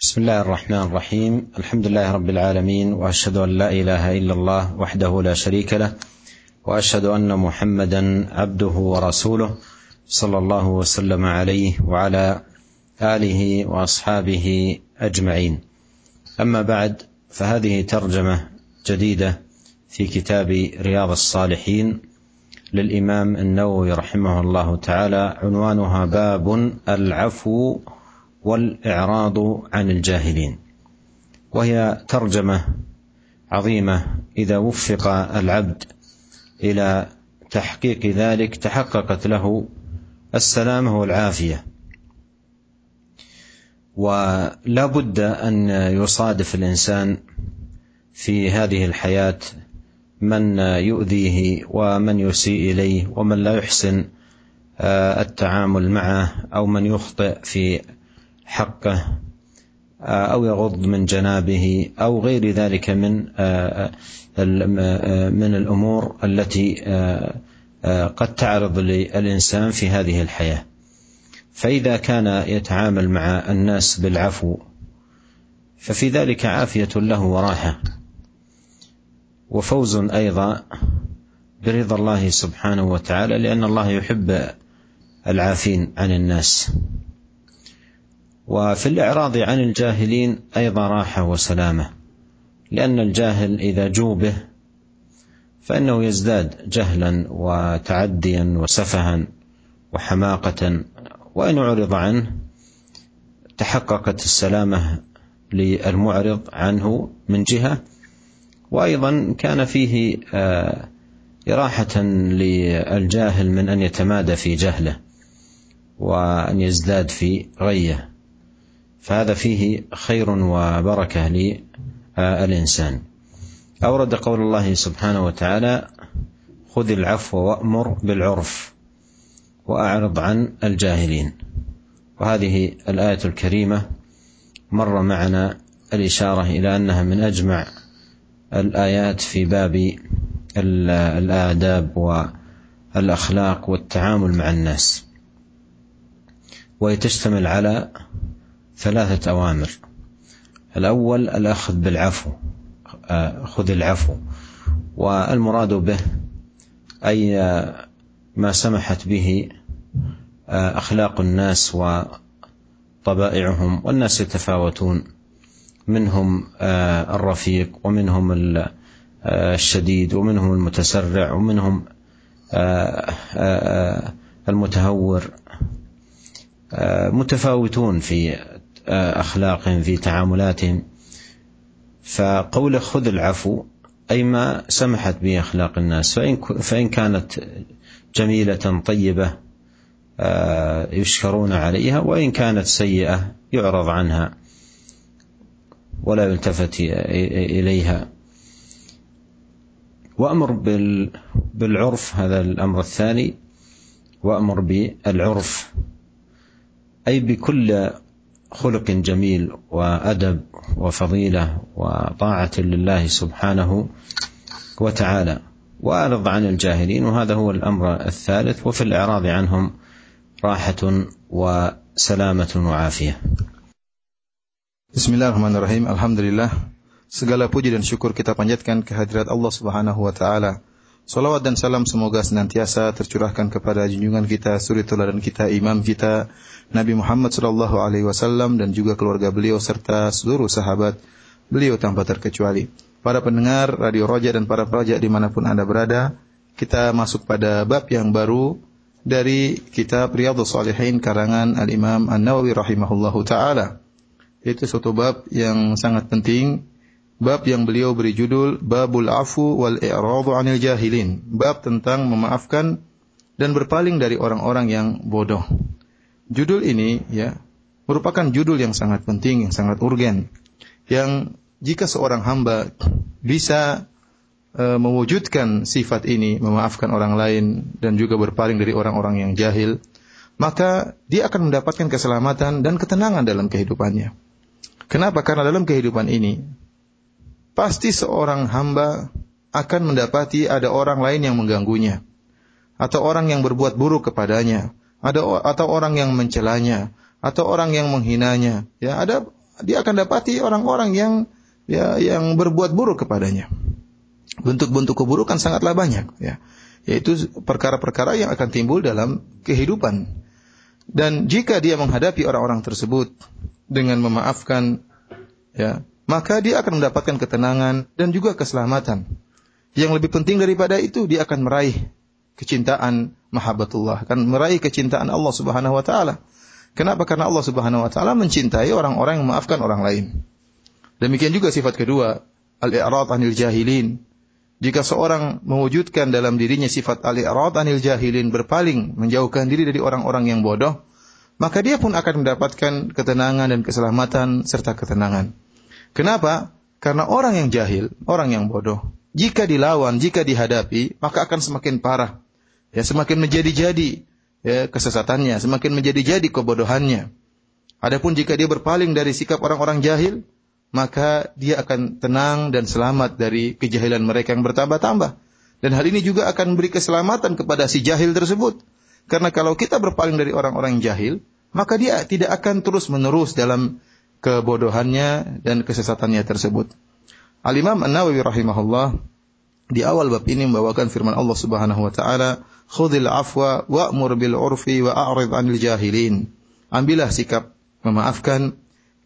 بسم الله الرحمن الرحيم الحمد لله رب العالمين واشهد ان لا اله الا الله وحده لا شريك له واشهد ان محمدا عبده ورسوله صلى الله وسلم عليه وعلى اله واصحابه اجمعين اما بعد فهذه ترجمه جديده في كتاب رياض الصالحين للامام النووي رحمه الله تعالى عنوانها باب العفو والإعراض عن الجاهلين. وهي ترجمة عظيمة إذا وفق العبد إلى تحقيق ذلك تحققت له السلامه والعافية. ولا بد أن يصادف الإنسان في هذه الحياة من يؤذيه ومن يسيء إليه ومن لا يحسن التعامل معه أو من يخطئ في حقه أو يغض من جنابه أو غير ذلك من من الأمور التي قد تعرض للإنسان في هذه الحياة. فإذا كان يتعامل مع الناس بالعفو ففي ذلك عافية له وراحة. وفوز أيضا برضا الله سبحانه وتعالى لأن الله يحب العافين عن الناس. وفي الإعراض عن الجاهلين أيضا راحة وسلامة لأن الجاهل إذا جوبه فإنه يزداد جهلا وتعديا وسفها وحماقة وإن اعرض عنه تحققت السلامة للمعرض عنه من جهة وأيضا كان فيه إراحة للجاهل من أن يتمادى في جهله وأن يزداد في غيه فهذا فيه خير وبركة للإنسان أورد قول الله سبحانه وتعالى خذ العفو وأمر بالعرف وأعرض عن الجاهلين. وهذه الآية الكريمة مر معنا الإشارة إلى أنها من أجمع الآيات في باب الآداب والأخلاق والتعامل مع الناس. وهي تشتمل على ثلاثة أوامر. الأول الأخذ بالعفو خذ العفو. والمراد به أي ما سمحت به أخلاق الناس وطبائعهم. والناس يتفاوتون. منهم الرفيق ومنهم الشديد ومنهم المتسرع ومنهم المتهور. متفاوتون في اخلاقهم في تعاملاتهم فقول خذ العفو أي ما سمحت به اخلاق الناس. فإن فإن كانت جميلة طيبة يشكرون عليها وإن كانت سيئة يعرض عنها ولا يلتفت إليها. وأمر بالعرف هذا الأمر الثاني. وأمر بالعرف أي بكل خلق جميل وأدب وفضيلة وطاعة لله سبحانه وتعالى وأعرض عن الجاهلين وهذا هو الأمر الثالث وفي الإعراض عنهم راحة وسلامة وعافية Bismillahirrahmanirrahim. Alhamdulillah. Segala puji dan syukur kita panjatkan kehadirat Allah Subhanahu wa taala. Salawat dan salam semoga senantiasa tercurahkan kepada junjungan kita, suri teladan kita, imam kita, Nabi Muhammad sallallahu alaihi wasallam dan juga keluarga beliau serta seluruh sahabat beliau tanpa terkecuali. Para pendengar Radio Roja dan para pelajar di mana pun Anda berada, kita masuk pada bab yang baru dari kitab Riyadhus Shalihin karangan Al-Imam An-Nawawi rahimahullahu taala yaitu suatu bab yang sangat penting bab yang beliau beri judul Babul Afu wal I'radu 'anil Jahilin bab tentang memaafkan dan berpaling dari orang-orang yang bodoh judul ini ya merupakan judul yang sangat penting yang sangat urgen yang jika seorang hamba bisa e, mewujudkan sifat ini memaafkan orang lain dan juga berpaling dari orang-orang yang jahil maka dia akan mendapatkan keselamatan dan ketenangan dalam kehidupannya. Kenapa? Karena dalam kehidupan ini pasti seorang hamba akan mendapati ada orang lain yang mengganggunya atau orang yang berbuat buruk kepadanya, ada atau orang yang mencelanya, atau orang yang menghinanya. Ya, ada dia akan dapati orang-orang yang ya yang berbuat buruk kepadanya. Bentuk-bentuk keburukan sangatlah banyak ya. Yaitu perkara-perkara yang akan timbul dalam kehidupan. Dan jika dia menghadapi orang-orang tersebut dengan memaafkan ya, maka dia akan mendapatkan ketenangan dan juga keselamatan. Yang lebih penting daripada itu dia akan meraih kecintaan mahabbatullah, akan meraih kecintaan Allah Subhanahu wa taala. Kenapa? Karena Allah Subhanahu wa taala mencintai orang-orang yang memaafkan orang lain. Demikian juga sifat kedua, al-i'rad anil jahilin. Jika seorang mewujudkan dalam dirinya sifat al-i'rad anil jahilin, berpaling, menjauhkan diri dari orang-orang yang bodoh, maka dia pun akan mendapatkan ketenangan dan keselamatan serta ketenangan. Kenapa? Karena orang yang jahil, orang yang bodoh, jika dilawan, jika dihadapi, maka akan semakin parah. Ya, semakin menjadi-jadi ya, kesesatannya, semakin menjadi-jadi kebodohannya. Adapun jika dia berpaling dari sikap orang-orang jahil, maka dia akan tenang dan selamat dari kejahilan mereka yang bertambah-tambah. Dan hal ini juga akan memberi keselamatan kepada si jahil tersebut. Karena kalau kita berpaling dari orang-orang jahil, maka dia tidak akan terus-menerus dalam kebodohannya dan kesesatannya tersebut. Al-Imam An-Nawawi rahimahullah di awal bab ini membawakan firman Allah Subhanahu wa taala, "Khudhil afwa wa'mur bil urfi wa a'rid 'anil jahilin." Ambillah sikap memaafkan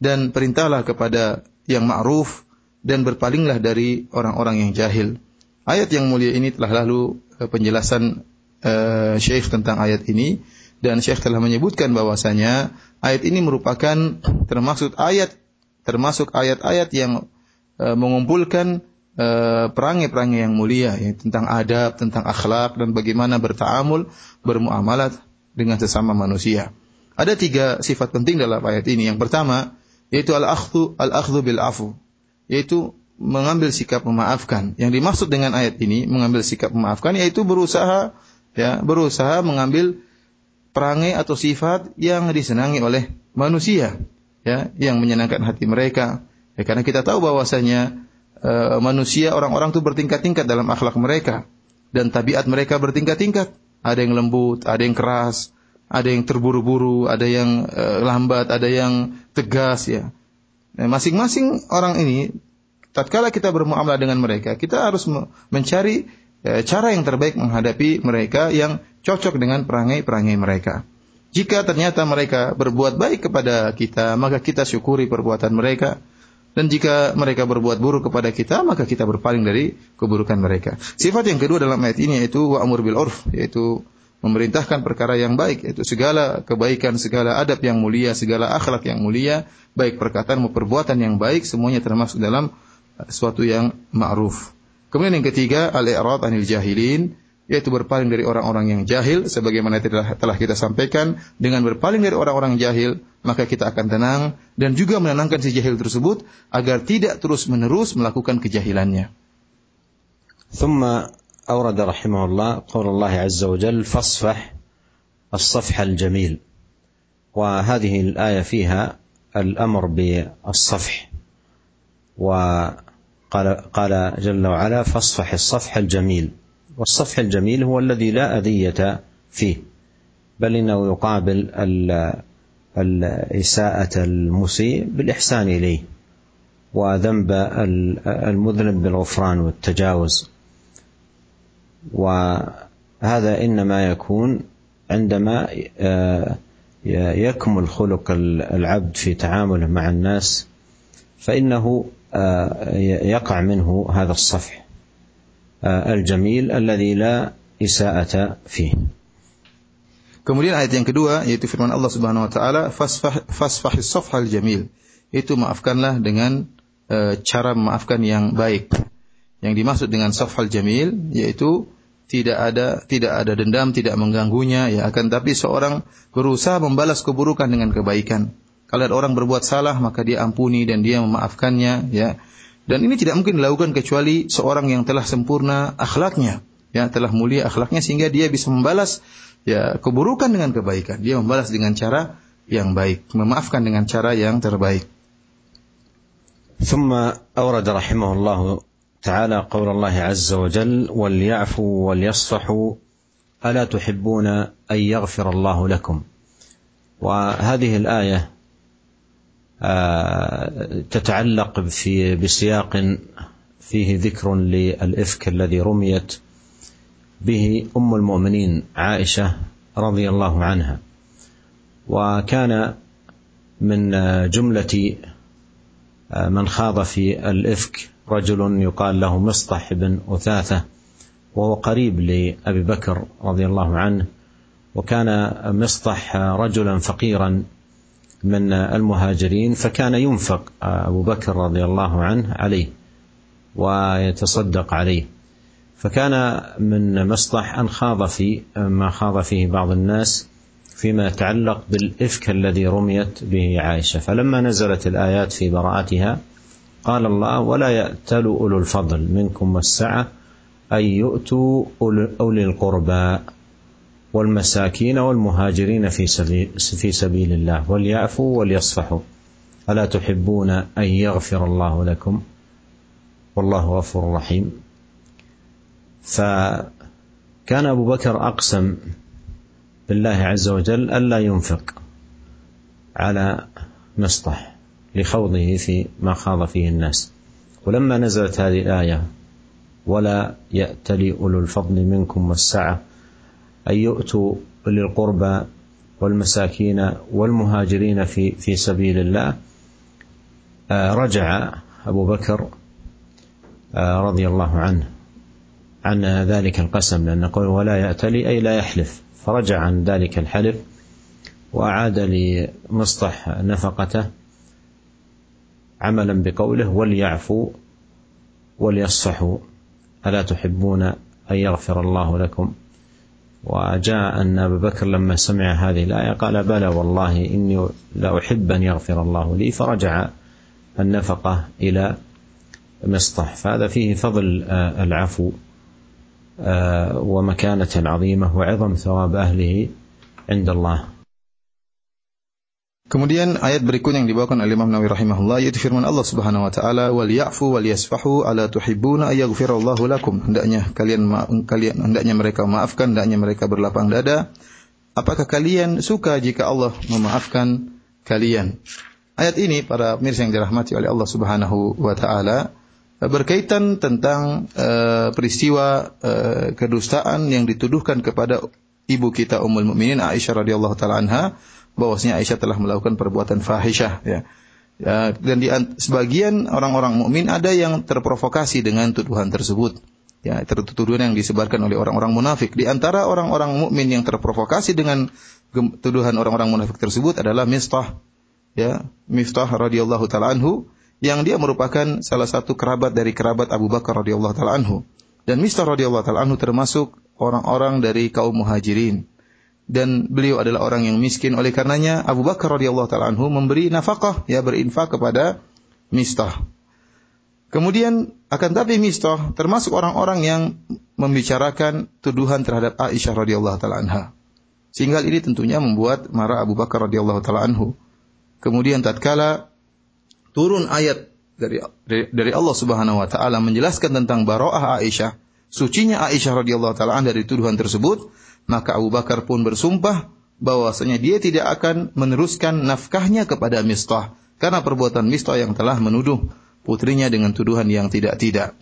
dan perintahlah kepada yang ma'ruf dan berpalinglah dari orang-orang yang jahil. Ayat yang mulia ini telah lalu eh, penjelasan uh, Syekh tentang ayat ini dan Syekh telah menyebutkan bahwasanya ayat ini merupakan termasuk ayat termasuk ayat-ayat yang uh, mengumpulkan perangai-perangai yang mulia ya, tentang adab, tentang akhlak dan bagaimana bertaamul, bermuamalat dengan sesama manusia. Ada tiga sifat penting dalam ayat ini. Yang pertama, yaitu al-akhdhu al-akhdhu bil afu, yaitu mengambil sikap memaafkan. Yang dimaksud dengan ayat ini mengambil sikap memaafkan yaitu berusaha ya, berusaha mengambil perangai atau sifat yang disenangi oleh manusia, ya, yang menyenangkan hati mereka. Ya, karena kita tahu bahwasanya uh, manusia orang-orang itu bertingkat-tingkat dalam akhlak mereka dan tabiat mereka bertingkat-tingkat. Ada yang lembut, ada yang keras, ada yang terburu-buru, ada yang uh, lambat, ada yang tegas ya. Nah, masing-masing orang ini tatkala kita bermuamalah dengan mereka, kita harus mencari uh, cara yang terbaik menghadapi mereka yang cocok dengan perangai-perangai mereka. Jika ternyata mereka berbuat baik kepada kita, maka kita syukuri perbuatan mereka. Dan jika mereka berbuat buruk kepada kita, maka kita berpaling dari keburukan mereka. Sifat yang kedua dalam ayat ini yaitu wa'mur bil urf, yaitu memerintahkan perkara yang baik itu segala kebaikan, segala adab yang mulia, segala akhlak yang mulia, baik perkataan maupun perbuatan yang baik semuanya termasuk dalam sesuatu yang ma'ruf. Kemudian yang ketiga, al-i'rad anil jahilin, yaitu berpaling dari orang-orang yang jahil sebagaimana telah, telah kita sampaikan dengan berpaling dari orang-orang jahil maka kita akan tenang dan juga menenangkan si jahil tersebut agar tidak terus-menerus melakukan kejahilannya. ثم أورد رحمه الله قول الله عز وجل فاصفح الصفح الجميل وهذه الآية فيها الأمر بالصفح وقال قال جل وعلا فاصفح الصفح الجميل والصفح الجميل هو الذي لا أذية فيه بل إنه يقابل الإساءة المسيء بالإحسان إليه وذنب المذنب بالغفران والتجاوز. وهذا إنما يكون عندما آه، يكمل خلق العبد في تعامله مع الناس فإنه آه، يقع منه هذا الصفح. الجميل الذي لا إساءة فيه Kemudian ayat yang kedua yaitu firman Allah Subhanahu wa taala fasfah fasfahis safhal jamil. Itu maafkanlah dengan e, cara memaafkan yang baik. Yang dimaksud dengan safhal jamil yaitu tidak ada tidak ada dendam, tidak mengganggunya ya akan tapi seorang berusaha membalas keburukan dengan kebaikan. Kalau ada orang berbuat salah maka dia ampuni dan dia memaafkannya ya. Dan ini tidak mungkin dilakukan kecuali seorang yang telah sempurna akhlaknya, ya telah mulia akhlaknya sehingga dia bisa membalas ya keburukan dengan kebaikan. Dia membalas dengan cara yang baik, memaafkan dengan cara yang terbaik. ثم أورد رحمه الله تعالى قول الله عز وجل وليعفوا وليصفحوا الا تحبون ان يغفر الله لكم وهذه الايه تتعلق في بسياق فيه ذكر للإفك الذي رميت به أم المؤمنين عائشة رضي الله عنها. وكان من جملة من خاض في الإفك رجل يقال له مصطح بن أثاثة وهو قريب لأبي بكر رضي الله عنه وكان مصطح رجلا فقيرا من المهاجرين فكان ينفق أبو بكر رضي الله عنه عليه ويتصدق عليه. فكان من مصطح أن خاض في ما خاض فيه بعض الناس فيما يتعلق بالإفك الذي رميت به عائشة. فلما نزلت الآيات في براءتها قال الله ولا يأتل أولو الفضل منكم والسعة أن يؤتوا أولي القربى. والمساكين والمهاجرين في سبيل, في سبيل الله وليعفوا وليصفحوا. ألا تحبون أن يغفر الله لكم؟ والله غفور رحيم. فكان أبو بكر أقسم بالله عز وجل ألا ينفق على مسطح لخوضه في ما خاض فيه الناس. ولما نزلت هذه الآية ولا يأتلي أولو الفضل منكم والسعة أن يؤتوا أولي القربى والمساكين والمهاجرين في في سبيل الله. رجع أبو بكر رضي الله عنه عن ذلك القسم لأن قول ولا يأتلي أي لا يحلف. فرجع عن ذلك الحلف وأعاد لمصطح نفقته عملا بقوله وليعفوا وليصفحوا ألا تحبون أن يغفر الله لكم؟ وجاء أن أبا بكر لما سمع هذه الآية قال بلى والله إني لا أحب أن يغفر الله لي. فرجع النفقة إلى مصطح. فهذا فيه فضل العفو ومكانة عظيمة وعظم ثواب أهله عند الله. Kemudian ayat berikut yang dibawakan oleh Imam Nawawi rahimahullah yaitu firman Allah Subhanahu wa taala wal ya'fu wal yasfahu ala tuhibbuna ayaghfirallahu lakum. Hendaknya kalian kalian hendaknya mereka memaafkan hendaknya mereka berlapang dada. Apakah kalian suka jika Allah memaafkan kalian? Ayat ini para pemirsa yang dirahmati oleh Allah Subhanahu wa taala berkaitan tentang uh, peristiwa uh, kedustaan yang dituduhkan kepada ibu kita Ummul Mukminin Aisyah radhiyallahu taala anha bahwasanya Aisyah telah melakukan perbuatan fahisyah ya. ya dan di sebagian orang-orang mukmin ada yang terprovokasi dengan tuduhan tersebut. Ya, tuduhan yang disebarkan oleh orang-orang munafik. Di antara orang-orang mukmin yang terprovokasi dengan tuduhan orang-orang munafik tersebut adalah Mistah. Ya, Miftah radhiyallahu taala anhu yang dia merupakan salah satu kerabat dari kerabat Abu Bakar radhiyallahu taala anhu. Dan Mistah radhiyallahu taala anhu termasuk orang-orang dari kaum Muhajirin dan beliau adalah orang yang miskin oleh karenanya Abu Bakar radhiyallahu taala anhu memberi nafkah ya berinfak kepada Mistah. Kemudian akan tapi Mistah termasuk orang-orang yang membicarakan tuduhan terhadap Aisyah radhiyallahu taala anha. Sehingga ini tentunya membuat marah Abu Bakar radhiyallahu taala anhu. Kemudian tatkala turun ayat dari dari Allah Subhanahu wa taala menjelaskan tentang baroah Aisyah, sucinya Aisyah radhiyallahu taala dari tuduhan tersebut, maka Abu Bakar pun bersumpah bahwasanya dia tidak akan meneruskan nafkahnya kepada Mistah karena perbuatan Mistah yang telah menuduh putrinya dengan tuduhan yang tidak-tidak.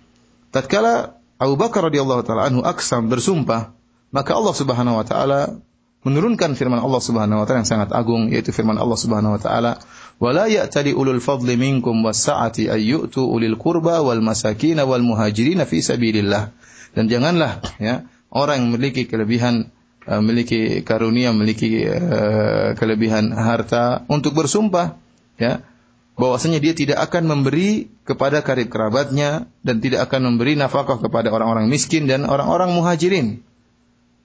Tatkala Abu Bakar radhiyallahu taala anhu aksam bersumpah, maka Allah Subhanahu wa taala menurunkan firman Allah Subhanahu wa taala yang sangat agung yaitu firman Allah Subhanahu wa taala wala ya'tali ulul fadli minkum was-sa'ati ay yu'tu ulil qurba wal masakin wal muhajirin fi sabilillah dan janganlah ya orang yang memiliki kelebihan uh, memiliki karunia, memiliki uh, kelebihan harta untuk bersumpah ya bahwasanya dia tidak akan memberi kepada karib kerabatnya dan tidak akan memberi nafkah kepada orang-orang miskin dan orang-orang muhajirin.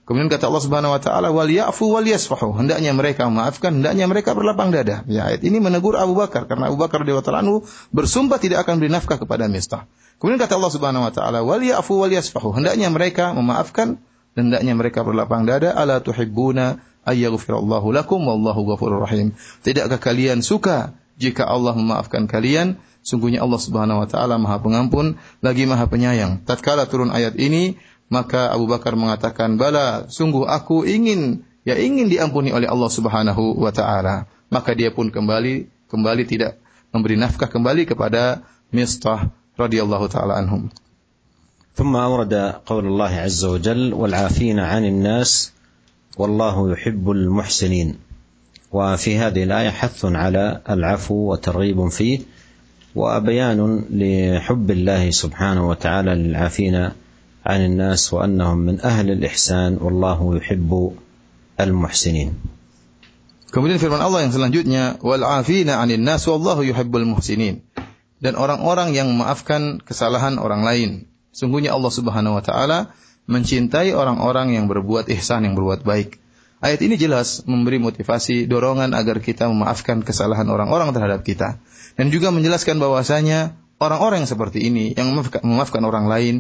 Kemudian kata Allah Subhanahu wa taala wal ya'fu wal yasfahu. Hendaknya mereka memaafkan, hendaknya mereka berlapang dada. Ya, ayat ini menegur Abu Bakar karena Abu Bakar radhiyallahu anhu bersumpah tidak akan beri nafkah kepada Mistah. Kemudian kata Allah Subhanahu wa taala, "Wal ya'fu wal yasfahu." Hendaknya mereka memaafkan, hendaknya mereka berlapang dada, "Ala tuhibbuna ayyaghfirallahu lakum wallahu ghafurur rahim." Tidakkah kalian suka jika Allah memaafkan kalian? Sungguhnya Allah Subhanahu wa taala Maha Pengampun lagi Maha Penyayang. Tatkala turun ayat ini, maka Abu Bakar mengatakan, "Bala, sungguh aku ingin ya ingin diampuni oleh Allah Subhanahu wa taala." Maka dia pun kembali kembali tidak memberi nafkah kembali kepada Mistah radhiyallahu taala anhum. ثم أورد قول الله عز وجل والعافين عن الناس والله يحب المحسنين وفي هذه الآية حث على العفو وترغيب فيه وبيان لحب الله سبحانه وتعالى للعافين عن الناس وأنهم من أهل الإحسان والله يحب المحسنين Kemudian firman Allah yang selanjutnya wal afina 'anil nas wallahu yuhibbul muhsinin. Dan orang-orang yang memaafkan kesalahan orang lain. Sungguhnya Allah Subhanahu wa taala mencintai orang-orang yang berbuat ihsan yang berbuat baik. Ayat ini jelas memberi motivasi dorongan agar kita memaafkan kesalahan orang-orang terhadap kita dan juga menjelaskan bahwasanya orang-orang yang seperti ini yang memaafkan, memaafkan orang lain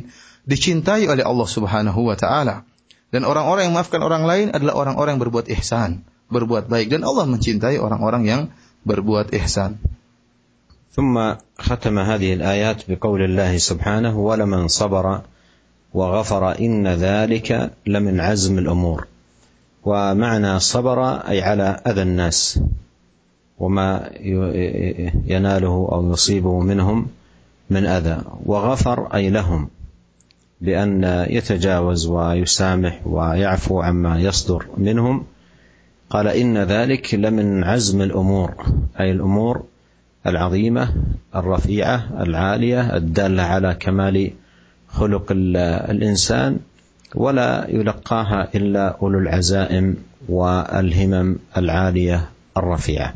dicintai oleh Allah Subhanahu wa taala. Dan orang-orang yang memaafkan orang lain adalah orang-orang yang berbuat ihsan berbuat baik dan Allah mencintai orang-orang yang berbuat ihsan. ثم ختم هذه الآيات بقول الله سبحانه ولمن صبر وغفر إن ذلك لمن عزم الأمور ومعنى صبر أي على أذى الناس وما يناله أو يصيبه منهم من أذى وغفر أي لهم بأن يتجاوز ويسامح ويعفو عما يصدر منهم. قال إن ذلك لمن عزم الأمور أي الأمور العظيمة الرفيعة العالية الدالة على كمال خلق الإنسان ولا يلقاها إلا أولو العزائم والهمم العالية الرفيعة.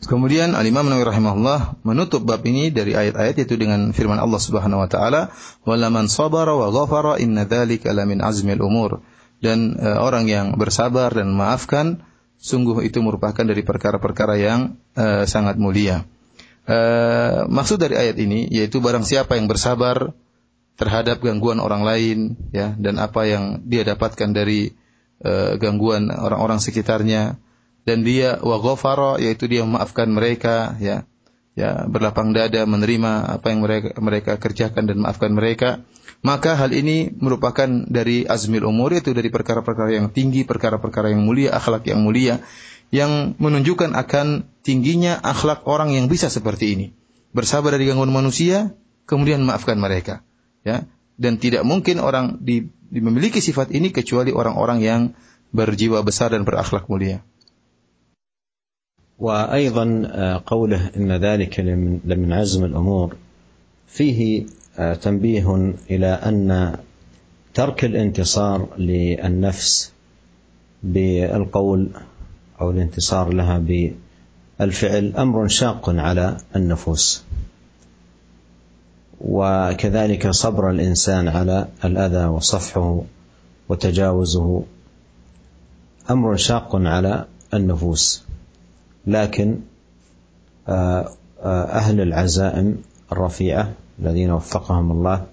Kemudian Al-Imam Nawawi rahimahullah menutup bab ini dari ayat-ayat itu dengan firman Allah Subhanahu wa taala, "Wala man sabara wa ghafara inna dzalika lamin azmil umur." dan e, orang yang bersabar dan memaafkan sungguh itu merupakan dari perkara-perkara yang e, sangat mulia. E, maksud dari ayat ini yaitu barang siapa yang bersabar terhadap gangguan orang lain ya dan apa yang dia dapatkan dari e, gangguan orang-orang sekitarnya dan dia wa ghafara yaitu dia memaafkan mereka ya ya berlapang dada menerima apa yang mereka mereka kerjakan dan maafkan mereka maka hal ini merupakan dari azmil umur itu dari perkara-perkara yang tinggi, perkara-perkara yang mulia, akhlak yang mulia yang menunjukkan akan tingginya akhlak orang yang bisa seperti ini. Bersabar dari gangguan manusia, kemudian maafkan mereka. Ya, dan tidak mungkin orang di, di memiliki sifat ini kecuali orang-orang yang berjiwa besar dan berakhlak mulia. وأيضا قوله إن ذلك لمن عزم الأمور فيه تنبيه إلى أن ترك الانتصار للنفس بالقول أو الانتصار لها بالفعل أمر شاق على النفوس. وكذلك صبر الإنسان على الأذى وصفحه وتجاوزه أمر شاق على النفوس. لكن أهل العزائم الرفيعة الذين وفقهم الله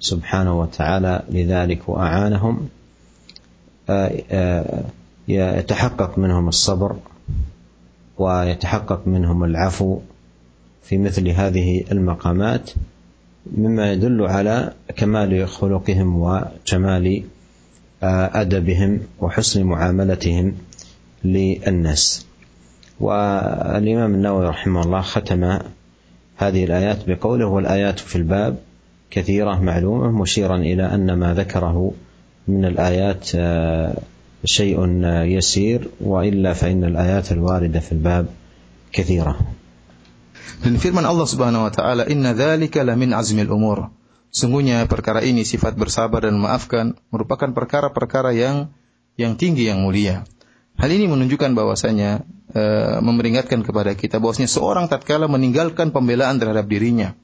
سبحانه وتعالى لذلك وأعانهم يتحقق منهم الصبر ويتحقق منهم العفو في مثل هذه المقامات مما يدل على كمال خلقهم وجمال أدبهم وحسن معاملتهم للناس. والامام النووي رحمه الله ختم هذه الآيات بقوله والآيات في الباب كثيرة معلومة مشيرا إلى أن ما ذكره من الآيات شيء يسير وإلا فإن الآيات الواردة في الباب كثيرة Dan firman Allah Subhanahu wa taala, "Inna dzalika lamin azmil umur." Sungguhnya perkara ini sifat bersabar dan memaafkan merupakan perkara-perkara yang yang tinggi yang mulia. Hal ini menunjukkan bahwasanya e, kepada kita bahwasanya seorang tatkala meninggalkan pembelaan terhadap dirinya,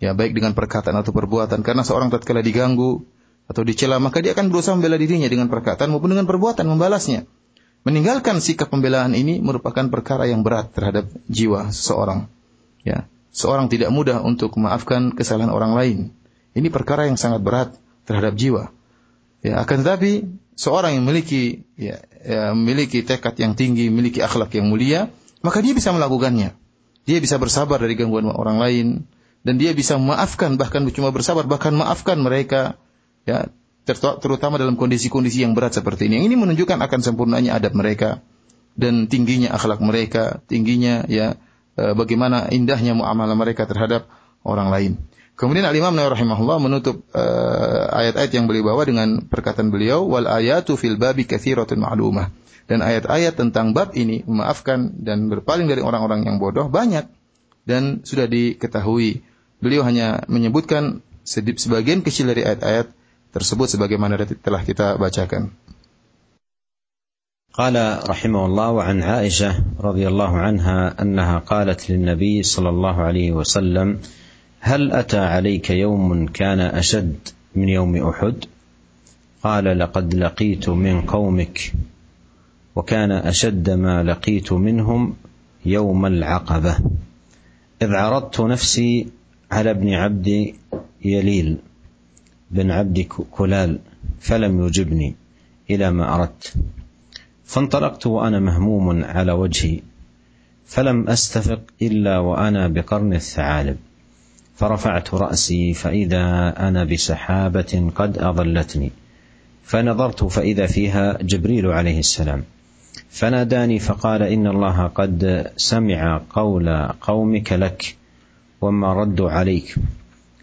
ya baik dengan perkataan atau perbuatan, karena seorang tatkala diganggu atau dicela maka dia akan berusaha membela dirinya dengan perkataan maupun dengan perbuatan membalasnya. Meninggalkan sikap pembelaan ini merupakan perkara yang berat terhadap jiwa seseorang. Ya, seorang tidak mudah untuk memaafkan kesalahan orang lain. Ini perkara yang sangat berat terhadap jiwa. Ya, akan tetapi seorang yang memiliki ya, ya, memiliki tekad yang tinggi, memiliki akhlak yang mulia, maka dia bisa melakukannya. Dia bisa bersabar dari gangguan orang lain dan dia bisa memaafkan bahkan cuma bersabar bahkan maafkan mereka ya terutama dalam kondisi-kondisi yang berat seperti ini. Yang ini menunjukkan akan sempurnanya adab mereka dan tingginya akhlak mereka, tingginya ya uh, bagaimana indahnya muamalah mereka terhadap orang lain. Kemudian Al-Imam Nawawi rahimahullah menutup ayat-ayat uh, yang beliau bawa dengan perkataan beliau wal ayatu fil babi katsiratun ma'lumah. Dan ayat-ayat tentang bab ini memaafkan dan berpaling dari orang-orang yang bodoh banyak dan sudah diketahui. Beliau hanya menyebutkan sebagian kecil dari ayat-ayat tersebut sebagaimana telah kita bacakan. قال رحمه الله وعن عائشه رضي الله عنها انها قالت للنبي صلى الله عليه وسلم هل أتى عليك يوم كان أشد من يوم أحد؟ قال لقد لقيت من قومك وكان أشد ما لقيت منهم يوم العقبة. إذ عرضت نفسي على ابن عبد يليل بن عبد كلال فلم يجبني إلى ما أردت. فانطلقت وأنا مهموم على وجهي فلم أستفق إلا وأنا بقرن الثعالب. فرفعت رأسي فإذا أنا بسحابة قد أظلتني. فنظرت فإذا فيها جبريل عليه السلام. فناداني فقال إن الله قد سمع قول قومك لك وما ردوا عليك.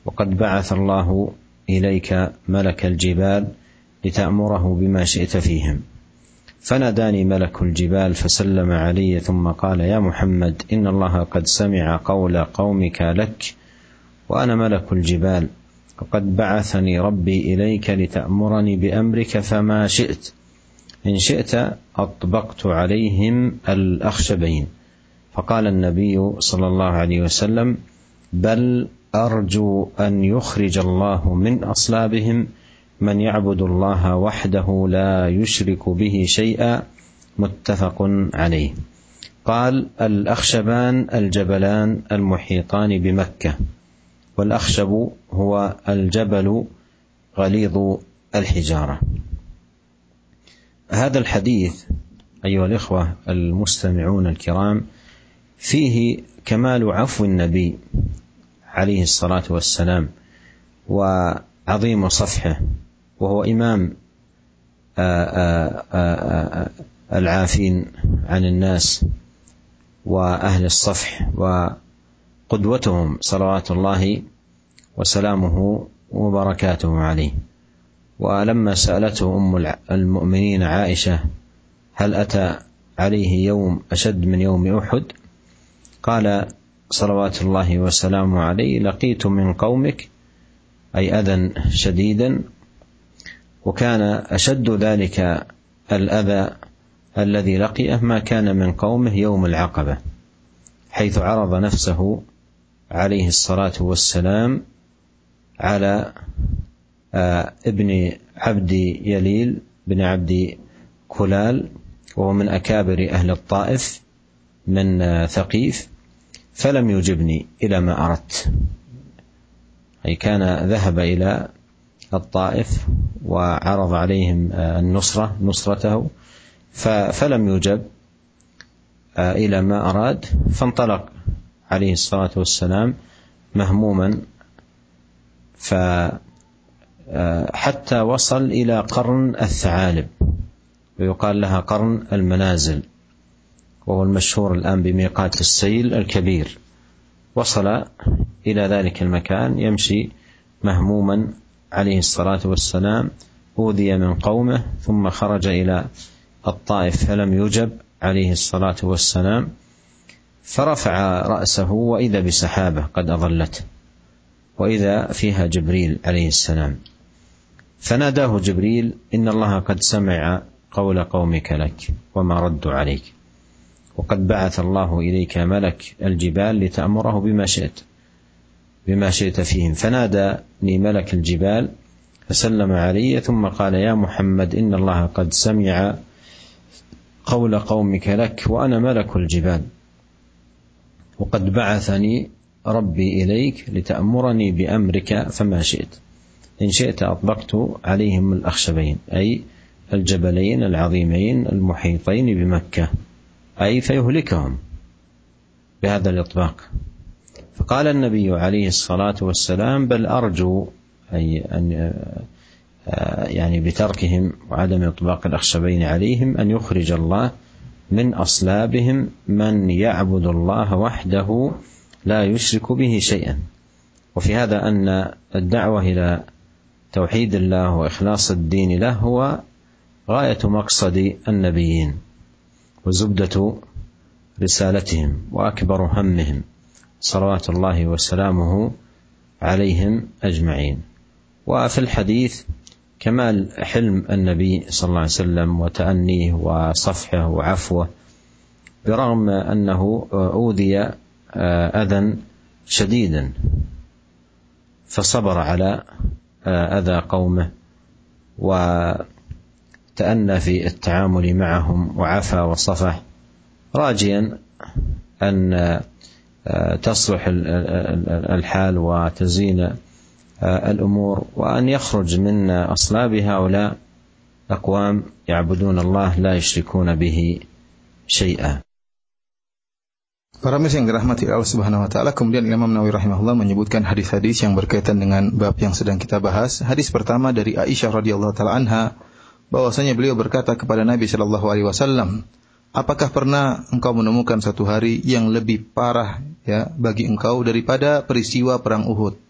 وقد بعث الله إليك ملك الجبال لتأمره بما شئت فيهم. فناداني ملك الجبال فسلم علي ثم قال يا محمد إن الله قد سمع قول قومك لك وأنا ملك الجبال وقد بعثني ربي إليك لتأمرني بأمرك فما شئت. إن شئت أطبقت عليهم الأخشبين. فقال النبي صلى الله عليه وسلم بل أرجو أن يخرج الله من أصلابهم. من يعبد الله وحده لا يشرك به شيئا متفق عليه. قال الأخشبان الجبلان المحيطان بمكة. والأخشب هو الجبل غليظ الحجارة. هذا الحديث أيها الإخوة المستمعون الكرام فيه كمال عفو النبي عليه الصلاة والسلام وعظيم صفحه وهو إمام العافين عن الناس وأهل الصفح وقدوتهم صلوات الله وسلامه وبركاته عليه. ولما سألته أم المؤمنين عائشة هل أتى عليه يوم أشد من يوم أحد؟ قال صلوات الله وسلامه عليه لقيت من قومك أي أذى شديدا وكان أشد ذلك الأذى الذي لقيه ما كان من قومه يوم العقبة حيث عرض نفسه عليه الصلاة والسلام على ابن عبد يليل بن عبد كلال وهو من أكابر أهل الطائف من ثقيف فلم يجبني إلى ما أردت. أي كان ذهب إلى الطائف وعرض عليهم النصرة نصرته فلم يجب إلى ما أراد فانطلق عليه الصلاة والسلام مهموما حتى وصل إلى قرن الثعالب ويقال لها قرن المنازل وهو المشهور الآن بميقات السيل الكبير. وصل إلى ذلك المكان يمشي مهموما عليه الصلاة والسلام أوذي من قومه ثم خرج إلى الطائف فلم يجب عليه الصلاة والسلام. فرفع رأسه وإذا بسحابة قد أظلته وإذا فيها جبريل عليه السلام. فناداه جبريل إن الله قد سمع قول قومك لك وما ردوا عليك وقد بعث الله إليك ملك الجبال لتأمره بما شئت بما شئت فيهم. فناداني ملك الجبال فسلم علي ثم قال يا محمد إن الله قد سمع قول قومك لك وأنا ملك الجبال. وقد بعثني ربي إليك لتأمرني بأمرك فما شئت. إن شئت أطبقت عليهم الأخشبين أي الجبلين العظيمين المحيطين بمكة أي فيهلكهم بهذا الإطباق. فقال النبي عليه الصلاة والسلام بل أرجو أي أن يعني بتركهم وعدم إطباق الأخشبين عليهم أن يخرج الله من أصلابهم من يعبد الله وحده لا يشرك به شيئا. وفي هذا أن الدعوة إلى توحيد الله وإخلاص الدين له هو غاية مقصد النبيين وزبدة رسالتهم وأكبر همهم صلوات الله وسلامه عليهم أجمعين. وفي الحديث كمال حلم النبي صلى الله عليه وسلم وتأنيه وصفحه وعفوه برغم أنه أوذي أذى شديدا فصبر على أذى قومه وتأنى في التعامل معهم وعفى وصفح راجيا أن تصلح الحال وتزين الامور وان يخرج من اصلاب هؤلاء اقوام يعبدون الله لا يشركون به شيئا. Para yang dirahmati Allah Subhanahu wa taala, kemudian Imam Nawawi rahimahullah menyebutkan hadis-hadis yang berkaitan dengan bab yang sedang kita bahas. Hadis pertama dari Aisyah radhiyallahu taala anha bahwasanya beliau berkata kepada Nabi sallallahu alaihi wasallam, "Apakah pernah engkau menemukan satu hari yang lebih parah ya bagi engkau daripada peristiwa perang Uhud?"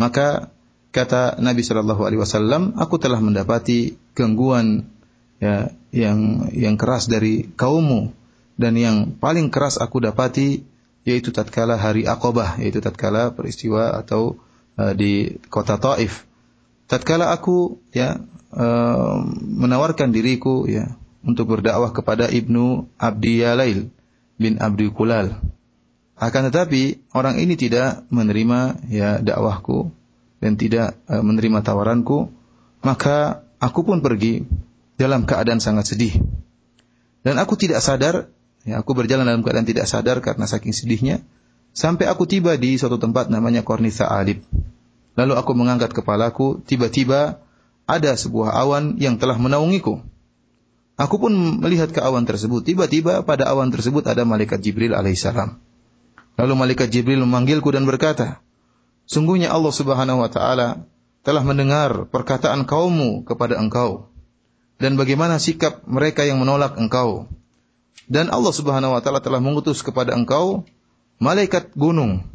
Maka kata Nabi Shallallahu Alaihi Wasallam, aku telah mendapati gangguan ya yang yang keras dari kaummu dan yang paling keras aku dapati yaitu tatkala hari Aqabah yaitu tatkala peristiwa atau uh, di kota Taif. Tatkala aku ya uh, menawarkan diriku ya untuk berdakwah kepada Ibnu Abdi Yalail bin Abdi Kulal akan tetapi orang ini tidak menerima ya dakwahku dan tidak uh, menerima tawaranku maka aku pun pergi dalam keadaan sangat sedih dan aku tidak sadar Ya, aku berjalan dalam keadaan tidak sadar karena saking sedihnya. Sampai aku tiba di suatu tempat namanya Kornitha Alib. Lalu aku mengangkat kepalaku, tiba-tiba ada sebuah awan yang telah menaungiku. Aku pun melihat ke awan tersebut. Tiba-tiba pada awan tersebut ada malaikat Jibril alaihissalam. Lalu malaikat Jibril memanggilku dan berkata, Sungguhnya Allah subhanahu wa ta'ala telah mendengar perkataan kaummu kepada engkau. Dan bagaimana sikap mereka yang menolak engkau. Dan Allah Subhanahu wa taala telah mengutus kepada engkau malaikat gunung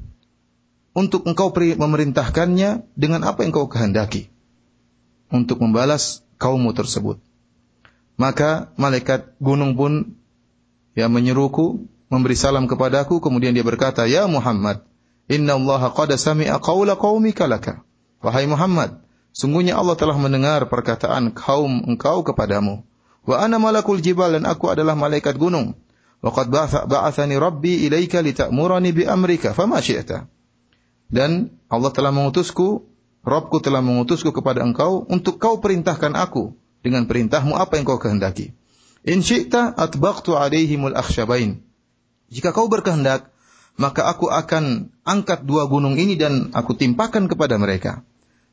untuk engkau memerintahkannya dengan apa yang kau kehendaki untuk membalas kaummu tersebut. Maka malaikat gunung pun ya menyeruku, memberi salam kepadaku, kemudian dia berkata, "Ya Muhammad, Inna Allah qad sami'a qawla qaumika laka." Wahai Muhammad, sungguhnya Allah telah mendengar perkataan kaum engkau kepadamu. Wa ana malakul jibal dan aku adalah malaikat gunung. Wa qad ba'athani rabbi ilaika lita'murani bi amrika fama syi'ta. Dan Allah telah mengutusku, Rabbku telah mengutusku kepada engkau untuk kau perintahkan aku dengan perintahmu apa yang kau kehendaki. In syi'ta atbaqtu alaihimul akhsyabain. Jika kau berkehendak, maka aku akan angkat dua gunung ini dan aku timpakan kepada mereka.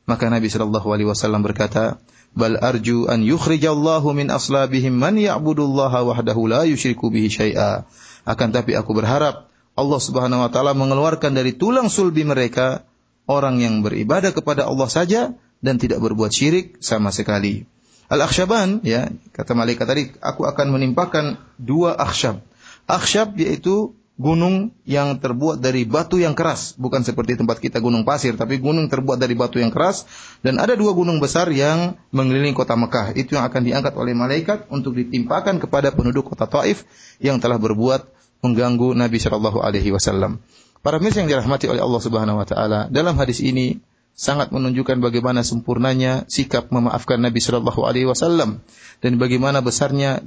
Maka Nabi sallallahu alaihi wasallam berkata, bal arju an yukhrijallahu min aslabihim man ya'budullaha wahdahu la yusyriku bihi syai'a. Akan tapi aku berharap Allah Subhanahu wa taala mengeluarkan dari tulang sulbi mereka orang yang beribadah kepada Allah saja dan tidak berbuat syirik sama sekali. Al-akhsyaban ya, kata malaikat tadi aku akan menimpakan dua akhsyab. Akhsyab yaitu gunung yang terbuat dari batu yang keras, bukan seperti tempat kita gunung pasir, tapi gunung terbuat dari batu yang keras dan ada dua gunung besar yang mengelilingi kota Mekah. Itu yang akan diangkat oleh malaikat untuk ditimpakan kepada penduduk kota Taif yang telah berbuat mengganggu Nabi Shallallahu alaihi wasallam. Para mirsa yang dirahmati oleh Allah Subhanahu wa taala, dalam hadis ini sangat menunjukkan bagaimana sempurnanya sikap memaafkan Nabi Shallallahu Alaihi Wasallam dan bagaimana besarnya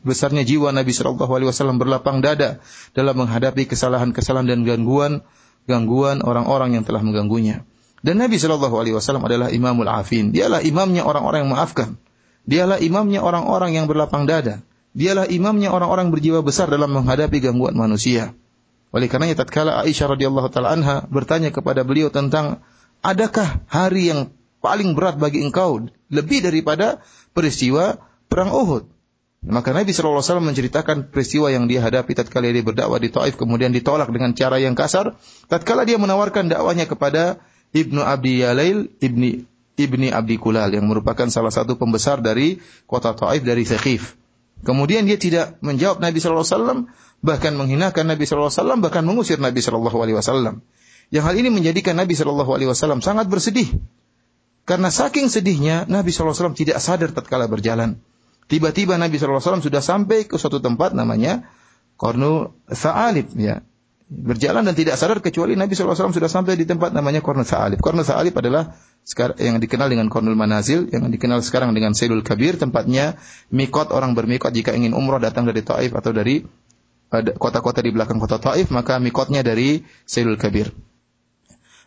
besarnya jiwa Nabi Shallallahu Alaihi Wasallam berlapang dada dalam menghadapi kesalahan-kesalahan dan gangguan gangguan orang-orang yang telah mengganggunya. Dan Nabi Shallallahu Alaihi Wasallam adalah imamul afin. Dialah imamnya orang-orang yang memaafkan. Dialah imamnya orang-orang yang berlapang dada. Dialah imamnya orang-orang berjiwa besar dalam menghadapi gangguan manusia. Oleh karenanya tatkala Aisyah radhiyallahu taala anha bertanya kepada beliau tentang adakah hari yang paling berat bagi engkau lebih daripada peristiwa perang Uhud? Maka Nabi SAW menceritakan peristiwa yang dia hadapi tatkala dia berdakwah di Taif kemudian ditolak dengan cara yang kasar. Tatkala dia menawarkan dakwahnya kepada Ibnu Abdi Yalail, Ibni Ibni Abdi Kulal yang merupakan salah satu pembesar dari kota Taif dari Thaqif. Kemudian dia tidak menjawab Nabi sallallahu alaihi wasallam, bahkan menghinakan Nabi sallallahu alaihi wasallam, bahkan mengusir Nabi sallallahu alaihi wasallam. Yang hal ini menjadikan Nabi sallallahu alaihi wasallam sangat bersedih. Karena saking sedihnya Nabi sallallahu alaihi wasallam tidak sadar tatkala berjalan. Tiba-tiba Nabi sallallahu alaihi wasallam sudah sampai ke suatu tempat namanya Kornul Sa'alib ya berjalan dan tidak sadar kecuali Nabi SAW sudah sampai di tempat namanya Kornul Sa'alib. Kornul Sa'alib adalah yang dikenal dengan Kornul Manazil, yang dikenal sekarang dengan Sailul Kabir, tempatnya mikot orang bermikot jika ingin umroh datang dari Taif atau dari kota-kota di belakang kota Taif, maka mikotnya dari Sailul Kabir.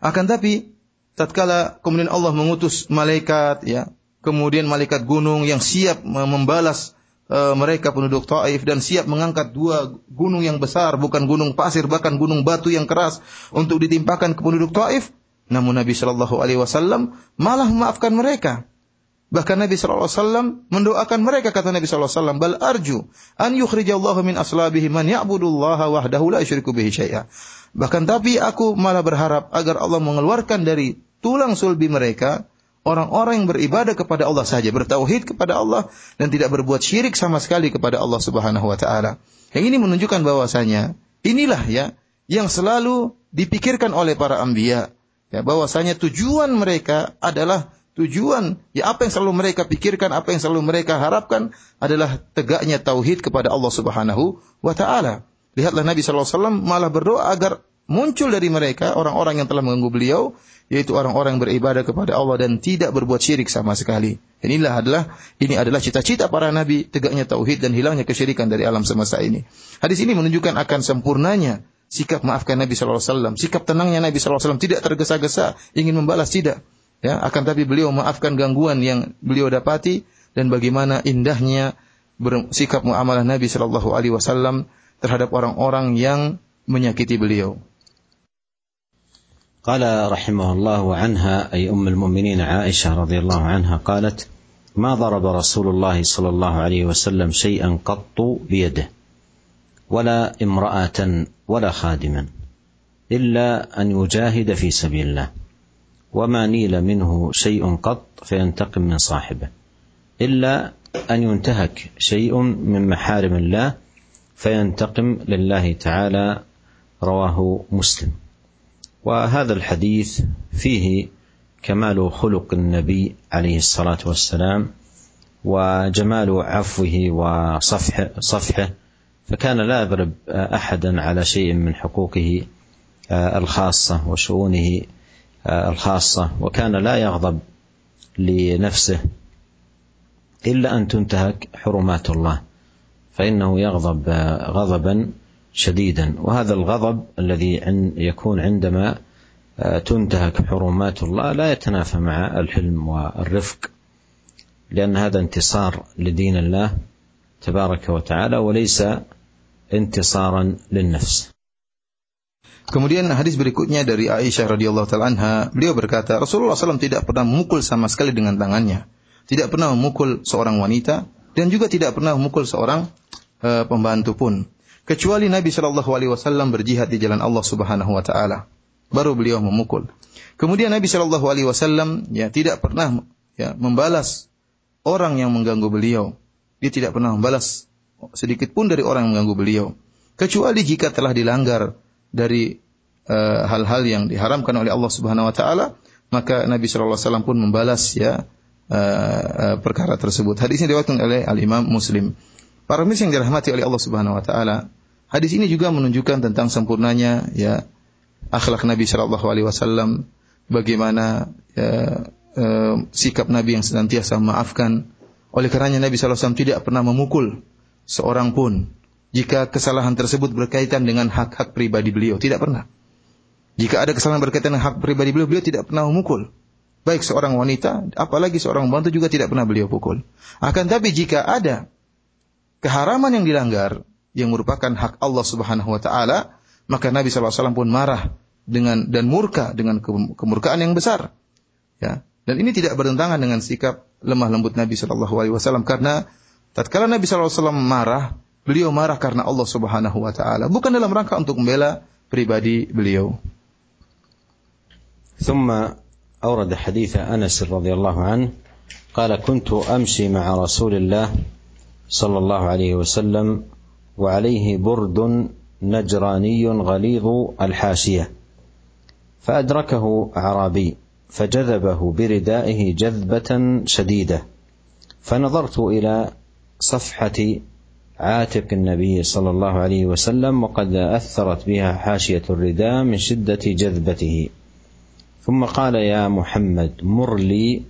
Akan tapi, tatkala kemudian Allah mengutus malaikat, ya, kemudian malaikat gunung yang siap membalas Eh, mereka penduduk Taif dan siap mengangkat dua gunung yang besar, bukan gunung pasir, bahkan gunung batu yang keras untuk ditimpakan ke penduduk Taif. Namun Nabi Shallallahu Alaihi Wasallam malah memaafkan mereka. Bahkan Nabi Wasallam mendoakan mereka kata Nabi Wasallam, "Bal arju an yukhrijallahu min aslabihi man ya'budullaha wahdahu la yusyriku bihi syai'a." Bahkan tapi aku malah berharap agar Allah mengeluarkan dari tulang sulbi mereka orang-orang yang beribadah kepada Allah saja, bertauhid kepada Allah dan tidak berbuat syirik sama sekali kepada Allah Subhanahu wa taala. Yang ini menunjukkan bahwasanya inilah ya yang selalu dipikirkan oleh para anbiya. Ya, bahwasanya tujuan mereka adalah tujuan ya apa yang selalu mereka pikirkan, apa yang selalu mereka harapkan adalah tegaknya tauhid kepada Allah Subhanahu wa taala. Lihatlah Nabi wasallam malah berdoa agar muncul dari mereka orang-orang yang telah mengganggu beliau yaitu orang-orang beribadah kepada Allah dan tidak berbuat syirik sama sekali. Inilah adalah ini adalah cita-cita para nabi tegaknya tauhid dan hilangnya kesyirikan dari alam semesta ini. Hadis ini menunjukkan akan sempurnanya sikap maafkan Nabi wasallam, sikap tenangnya Nabi wasallam tidak tergesa-gesa ingin membalas tidak. Ya, akan tapi beliau maafkan gangguan yang beliau dapati dan bagaimana indahnya sikap muamalah Nabi sallallahu alaihi wasallam terhadap orang-orang yang menyakiti beliau. قال رحمه الله عنها اي ام المؤمنين عائشه رضي الله عنها قالت ما ضرب رسول الله صلى الله عليه وسلم شيئا قط بيده ولا امراه ولا خادما الا ان يجاهد في سبيل الله وما نيل منه شيء قط فينتقم من صاحبه الا ان ينتهك شيء من محارم الله فينتقم لله تعالى رواه مسلم. وهذا الحديث فيه كمال خلق النبي عليه الصلاة والسلام وجمال عفوه وصفحه صفحه فكان لا يضرب أحدا على شيء من حقوقه الخاصة وشؤونه الخاصة وكان لا يغضب لنفسه إلا أن تنتهك حرمات الله. فانه يغضب غضبا شديدا وهذا الغضب الذي يكون عندما تنتهك حرمات الله لا يتنافى مع الحلم والرفق لأن هذا انتصار لدين الله تبارك وتعالى وليس انتصارا للنفس Kemudian hadis berikutnya dari Aisyah radhiyallahu taala anha, beliau berkata, Rasulullah SAW tidak pernah memukul sama sekali dengan tangannya, tidak pernah memukul seorang wanita dan juga tidak pernah memukul seorang uh, pembantu pun kecuali Nabi Shallallahu Alaihi Wasallam berjihad di jalan Allah Subhanahu Wa Taala. Baru beliau memukul. Kemudian Nabi Shallallahu Alaihi Wasallam ya tidak pernah ya membalas orang yang mengganggu beliau. Dia tidak pernah membalas sedikit pun dari orang yang mengganggu beliau. Kecuali jika telah dilanggar dari eh, hal-hal yang diharamkan oleh Allah Subhanahu Wa Taala, maka Nabi Shallallahu Alaihi Wasallam pun membalas ya uh, uh, perkara tersebut. Hadis ini diriwayatkan oleh Al Imam Muslim. Para pemirsa yang dirahmati oleh Allah Subhanahu wa taala, hadis ini juga menunjukkan tentang sempurnanya ya akhlak Nabi sallallahu alaihi wasallam, bagaimana ya, eh, sikap Nabi yang senantiasa memaafkan. Oleh karenanya Nabi sallallahu alaihi wasallam tidak pernah memukul seorang pun jika kesalahan tersebut berkaitan dengan hak-hak pribadi beliau, tidak pernah. Jika ada kesalahan berkaitan dengan hak pribadi beliau, beliau tidak pernah memukul. Baik seorang wanita, apalagi seorang bantu juga tidak pernah beliau pukul. Akan tapi jika ada keharaman yang dilanggar yang merupakan hak Allah Subhanahu wa taala, maka Nabi SAW pun marah dengan dan murka dengan kemurkaan yang besar. Ya. Dan ini tidak bertentangan dengan sikap lemah lembut Nabi Shallallahu Alaihi Wasallam karena tatkala Nabi Shallallahu Alaihi Wasallam marah, beliau marah karena Allah Subhanahu Wa Taala, bukan dalam rangka untuk membela pribadi beliau. ثم أورد حديث أنس رضي الله عنه قال كنت أمشي مع رسول الله صلى الله عليه وسلم وعليه برد نجراني غليظ الحاشية فأدركه أعرابي فجذبه بردائه جذبة شديدة فنظرت إلى صفحة عاتق النبي صلى الله عليه وسلم وقد أثرت بها حاشية الرداء من شدة جذبته. ثم قال يا محمد مر لي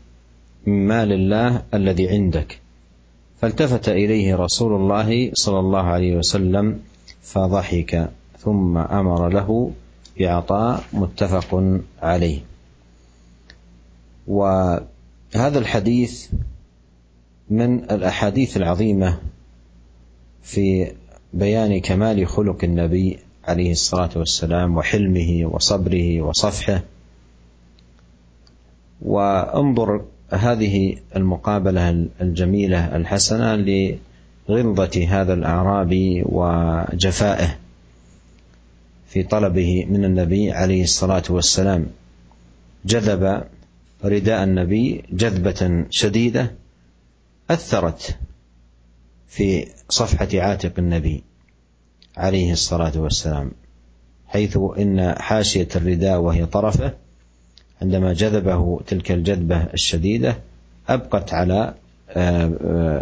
من مال الله الذي عندك. فالتفت إليه رسول الله صلى الله عليه وسلم فضحك ثم أمر له بعطاء متفق عليه. وهذا الحديث من الأحاديث العظيمة في بيان كمال خلق النبي عليه الصلاة والسلام وحلمه وصبره وصفحه. وانظر هذه المقابلة الجميلة الحسنة لغلظة هذا الاعرابي وجفائه في طلبه من النبي عليه الصلاة والسلام. جذب رداء النبي جذبة شديدة أثرت في صفحة عاتق النبي عليه الصلاة والسلام حيث إن حاشية الرداء وهي طرفه عندما جذبه تلك الجذبة الشديدة أبقت على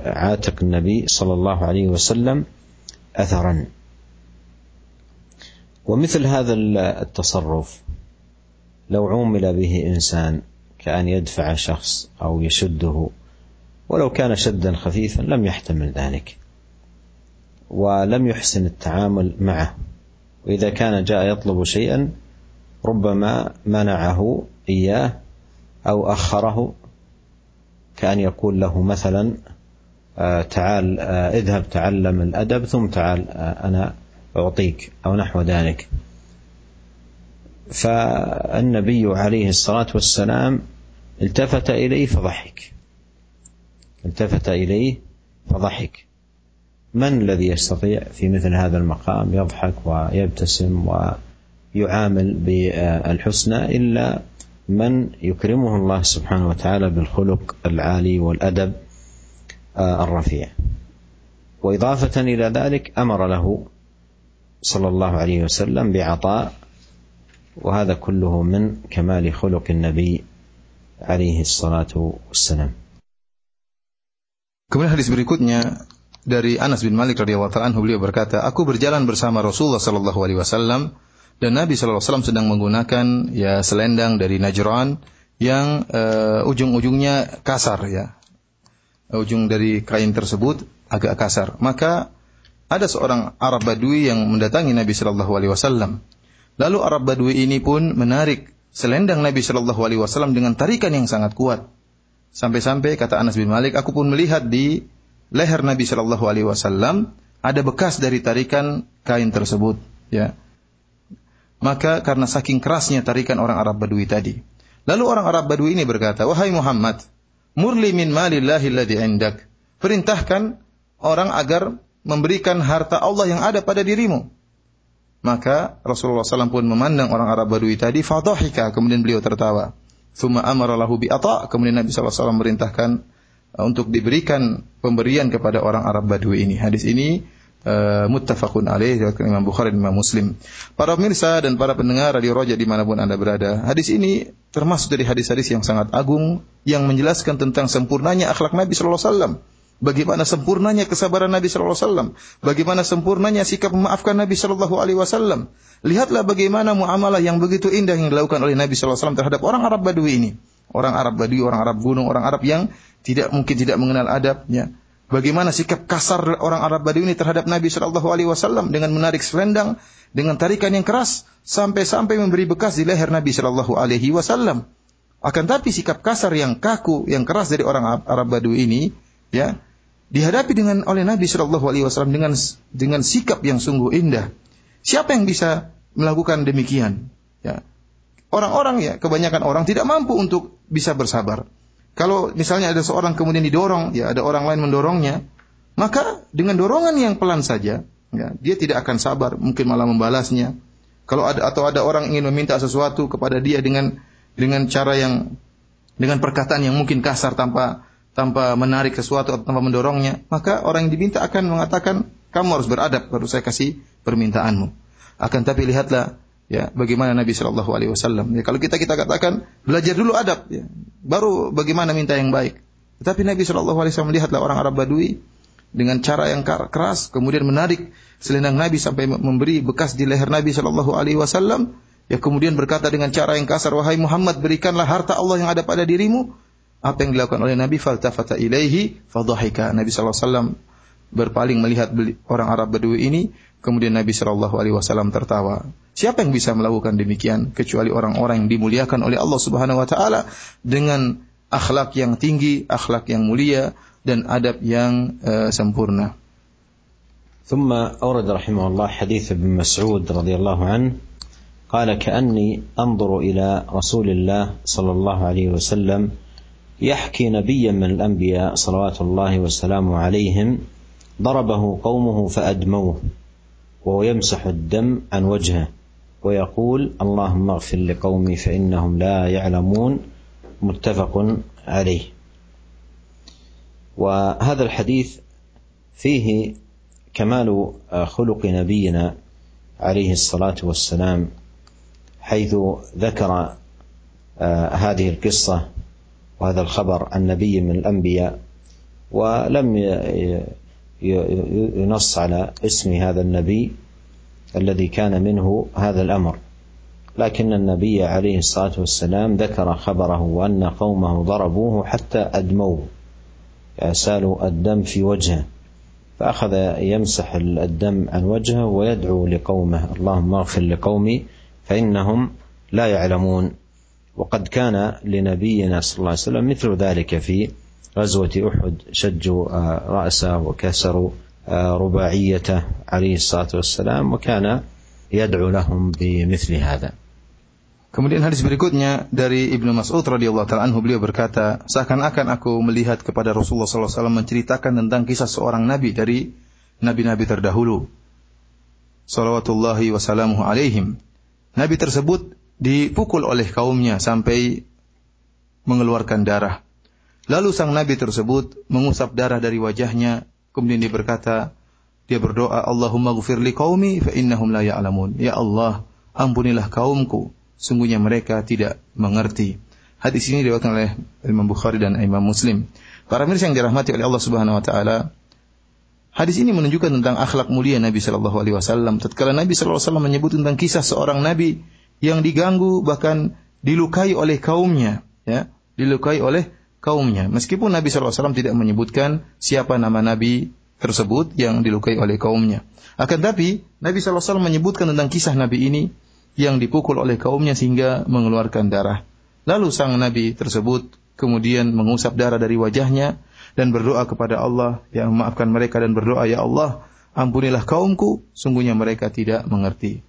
عاتق النبي صلى الله عليه وسلم اثرا. ومثل هذا التصرف لو عومل به إنسان كأن يدفع شخص أو يشده ولو كان شدا خفيفا لم يحتمل ذلك ولم يحسن التعامل معه. وإذا كان جاء يطلب شيئا ربما منعه إياه أو أخره كأن يقول له مثلا تعال اذهب تعلم الأدب ثم تعال أنا أعطيك أو نحو ذلك. فالنبي عليه الصلاة والسلام التفت إليه فضحك. التفت إليه فضحك. من الذي يستطيع في مثل هذا المقام؟ يضحك ويبتسم ويعامل بالحسنى إلا من يكرمه الله سبحانه وتعالى بالخلق العالي والأدب الرفيع. وإضافة إلى ذلك أمر له صلى الله عليه وسلم بعطاء وهذا كله من كمال خلق النبي عليه الصلاة والسلام. Kemudian hadis berikutnya dari Anas bin Malik radhiyallahu anhu beliau berkata, "Aku berjalan bersama Rasulullah sallallahu alaihi wasallam dan Nabi wasallam sedang menggunakan ya selendang dari Najran yang uh, ujung-ujungnya kasar ya. Ujung dari kain tersebut agak kasar. Maka ada seorang Arab Badui yang mendatangi Nabi sallallahu alaihi wasallam. Lalu Arab Badui ini pun menarik selendang Nabi sallallahu alaihi wasallam dengan tarikan yang sangat kuat. Sampai-sampai kata Anas bin Malik, aku pun melihat di leher Nabi Shallallahu Alaihi Wasallam ada bekas dari tarikan kain tersebut. Ya. Maka karena saking kerasnya tarikan orang Arab Badui tadi. Lalu orang Arab Badui ini berkata, Wahai Muhammad, murli min malillahi alladhi indak. Perintahkan orang agar memberikan harta Allah yang ada pada dirimu. Maka Rasulullah SAW pun memandang orang Arab Badui tadi, fadhahika, kemudian beliau tertawa. Thumma amara lahu bi ata. Kemudian Nabi SAW merintahkan uh, untuk diberikan pemberian kepada orang Arab Badui ini. Hadis ini uh, muttafaqun alaih dari Imam Bukhari dan Imam Muslim. Para pemirsa dan para pendengar Radio Roja di mana pun anda berada, hadis ini termasuk dari hadis-hadis yang sangat agung yang menjelaskan tentang sempurnanya akhlak Nabi Sallallahu Alaihi Wasallam. Bagaimana sempurnanya kesabaran Nabi Sallallahu Alaihi Wasallam. Bagaimana sempurnanya sikap memaafkan Nabi Sallallahu Alaihi Wasallam. Lihatlah bagaimana muamalah yang begitu indah yang dilakukan oleh Nabi Sallallahu Alaihi Wasallam terhadap orang Arab Badui ini. Orang Arab Badui, orang Arab gunung, orang Arab yang tidak mungkin tidak mengenal adabnya. Bagaimana sikap kasar orang Arab Badui ini terhadap Nabi Sallallahu Alaihi Wasallam dengan menarik selendang, dengan tarikan yang keras, sampai-sampai memberi bekas di leher Nabi Sallallahu Alaihi Wasallam. Akan tapi sikap kasar yang kaku, yang keras dari orang Arab Badui ini, ya, dihadapi dengan oleh Nabi Shallallahu Alaihi Wasallam dengan dengan sikap yang sungguh indah. Siapa yang bisa melakukan demikian? Ya, orang-orang ya kebanyakan orang tidak mampu untuk bisa bersabar. Kalau misalnya ada seorang kemudian didorong, ya ada orang lain mendorongnya, maka dengan dorongan yang pelan saja, ya, dia tidak akan sabar, mungkin malah membalasnya. Kalau ada atau ada orang ingin meminta sesuatu kepada dia dengan dengan cara yang dengan perkataan yang mungkin kasar tanpa tanpa menarik sesuatu atau tanpa mendorongnya, maka orang yang diminta akan mengatakan, kamu harus beradab baru saya kasih permintaanmu. Akan tapi lihatlah ya bagaimana Nabi Shallallahu Alaihi Wasallam. Ya, kalau kita kita katakan belajar dulu adab, ya, baru bagaimana minta yang baik. Tetapi Nabi Shallallahu Alaihi Wasallam melihatlah orang Arab Badui dengan cara yang keras, kemudian menarik selendang Nabi sampai memberi bekas di leher Nabi Shallallahu Alaihi Wasallam. Ya kemudian berkata dengan cara yang kasar, wahai Muhammad berikanlah harta Allah yang ada pada dirimu. Apa yang dilakukan oleh Nabi? Faltafata ilaihi fadhahika. Nabi Shallallahu Alaihi Wasallam berpaling melihat orang Arab Badui ini, kemudian Nabi Shallallahu Alaihi Wasallam tertawa. Siapa yang bisa melakukan demikian kecuali orang-orang yang dimuliakan oleh Allah Subhanahu Wa Taala dengan akhlak yang tinggi, akhlak yang mulia dan adab yang uh, sempurna. ثم أورد رحمه الله حديث ابن مسعود رضي الله عنه قال كأني أنظر إلى رسول الله صلى الله عليه وسلم يحكي نبيا من الأنبياء صلوات الله وسلامه عليهم ضربه قومه فأدموه وهو يمسح الدم عن وجهه ويقول اللهم اغفر لقومي فإنهم لا يعلمون متفق عليه. وهذا الحديث فيه كمال خلق نبينا عليه الصلاة والسلام حيث ذكر هذه القصة وهذا الخبر عن نبي من الأنبياء ولم ينص على اسم هذا النبي الذي كان منه هذا الأمر. لكن النبي عليه الصلاة والسلام ذكر خبره وأن قومه ضربوه حتى أدموه سالوا الدم في وجهه فأخذ يمسح الدم عن وجهه ويدعو لقومه اللهم اغفر لقومي فإنهم لا يعلمون. وقد كان لنبينا صلى الله عليه وسلم مثل ذلك في غزوة أحد شجوا رأسه وكسروا رباعيته عليه الصلاة والسلام وكان يدعو لهم بمثل هذا Kemudian hadis berikutnya dari Ibnu Mas'ud radhiyallahu taala anhu beliau berkata, seakan-akan aku melihat kepada Rasulullah sallallahu alaihi wasallam menceritakan tentang kisah seorang nabi dari nabi-nabi terdahulu. Salawatullahi wasallamuhu alaihim. Nabi tersebut dipukul oleh kaumnya sampai mengeluarkan darah. Lalu sang nabi tersebut mengusap darah dari wajahnya, kemudian dia berkata, dia berdoa, Allahumma gufirli qaumi fa innahum la ya'lamun. Ya Allah, ampunilah kaumku, sungguhnya mereka tidak mengerti. Hadis ini diriwayatkan oleh Imam Bukhari dan Imam Muslim. Para mirsa yang dirahmati oleh Allah Subhanahu wa taala, hadis ini menunjukkan tentang akhlak mulia Nabi sallallahu alaihi wasallam. Tatkala Nabi sallallahu alaihi wasallam menyebut tentang kisah seorang nabi yang diganggu bahkan dilukai oleh kaumnya, ya, dilukai oleh kaumnya. Meskipun Nabi SAW tidak menyebutkan siapa nama Nabi tersebut yang dilukai oleh kaumnya. Akan tapi Nabi SAW menyebutkan tentang kisah Nabi ini yang dipukul oleh kaumnya sehingga mengeluarkan darah. Lalu sang Nabi tersebut kemudian mengusap darah dari wajahnya dan berdoa kepada Allah, ya maafkan mereka dan berdoa, ya Allah, ampunilah kaumku, sungguhnya mereka tidak mengerti.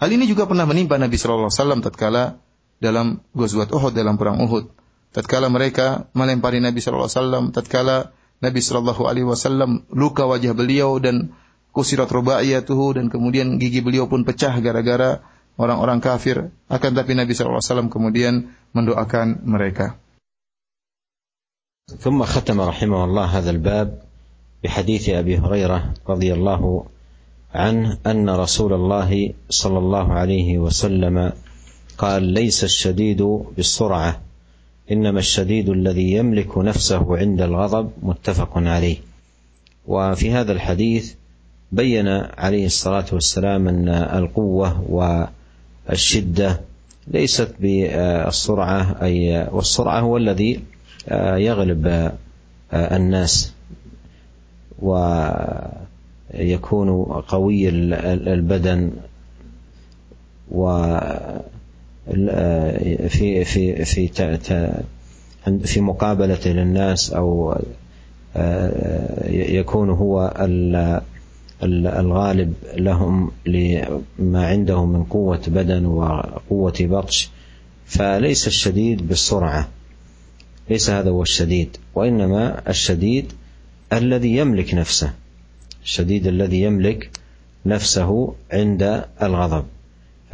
Hal ini juga pernah menimpa Nabi Wasallam tatkala dalam Ghazwat Uhud dalam perang Uhud tatkala mereka melempari Nabi sallallahu alaihi wasallam, tatkala Nabi sallallahu alaihi wasallam luka wajah beliau dan kusirat rubaiyatuhu dan kemudian gigi beliau pun pecah gara-gara orang-orang kafir. Akan tapi Nabi sallallahu alaihi wasallam kemudian mendoakan mereka. ثم ختم رحمه الله هذا الباب بحديث ابي هريره رضي الله عنه ان رسول الله صلى الله عليه وسلم قال ليس الشديد بالسرعه إنما الشديد الذي يملك نفسه عند الغضب متفق عليه. وفي هذا الحديث بين عليه الصلاة والسلام أن القوة والشدة ليست بالسرعة أي والسرعة هو الذي يغلب الناس ويكون قوي البدن و في في في في مقابلته للناس أو يكون هو الغالب لهم لما عنده من قوة بدن وقوة بطش فليس الشديد بالسرعة. ليس هذا هو الشديد وإنما الشديد الذي يملك نفسه الشديد الذي يملك نفسه عند الغضب.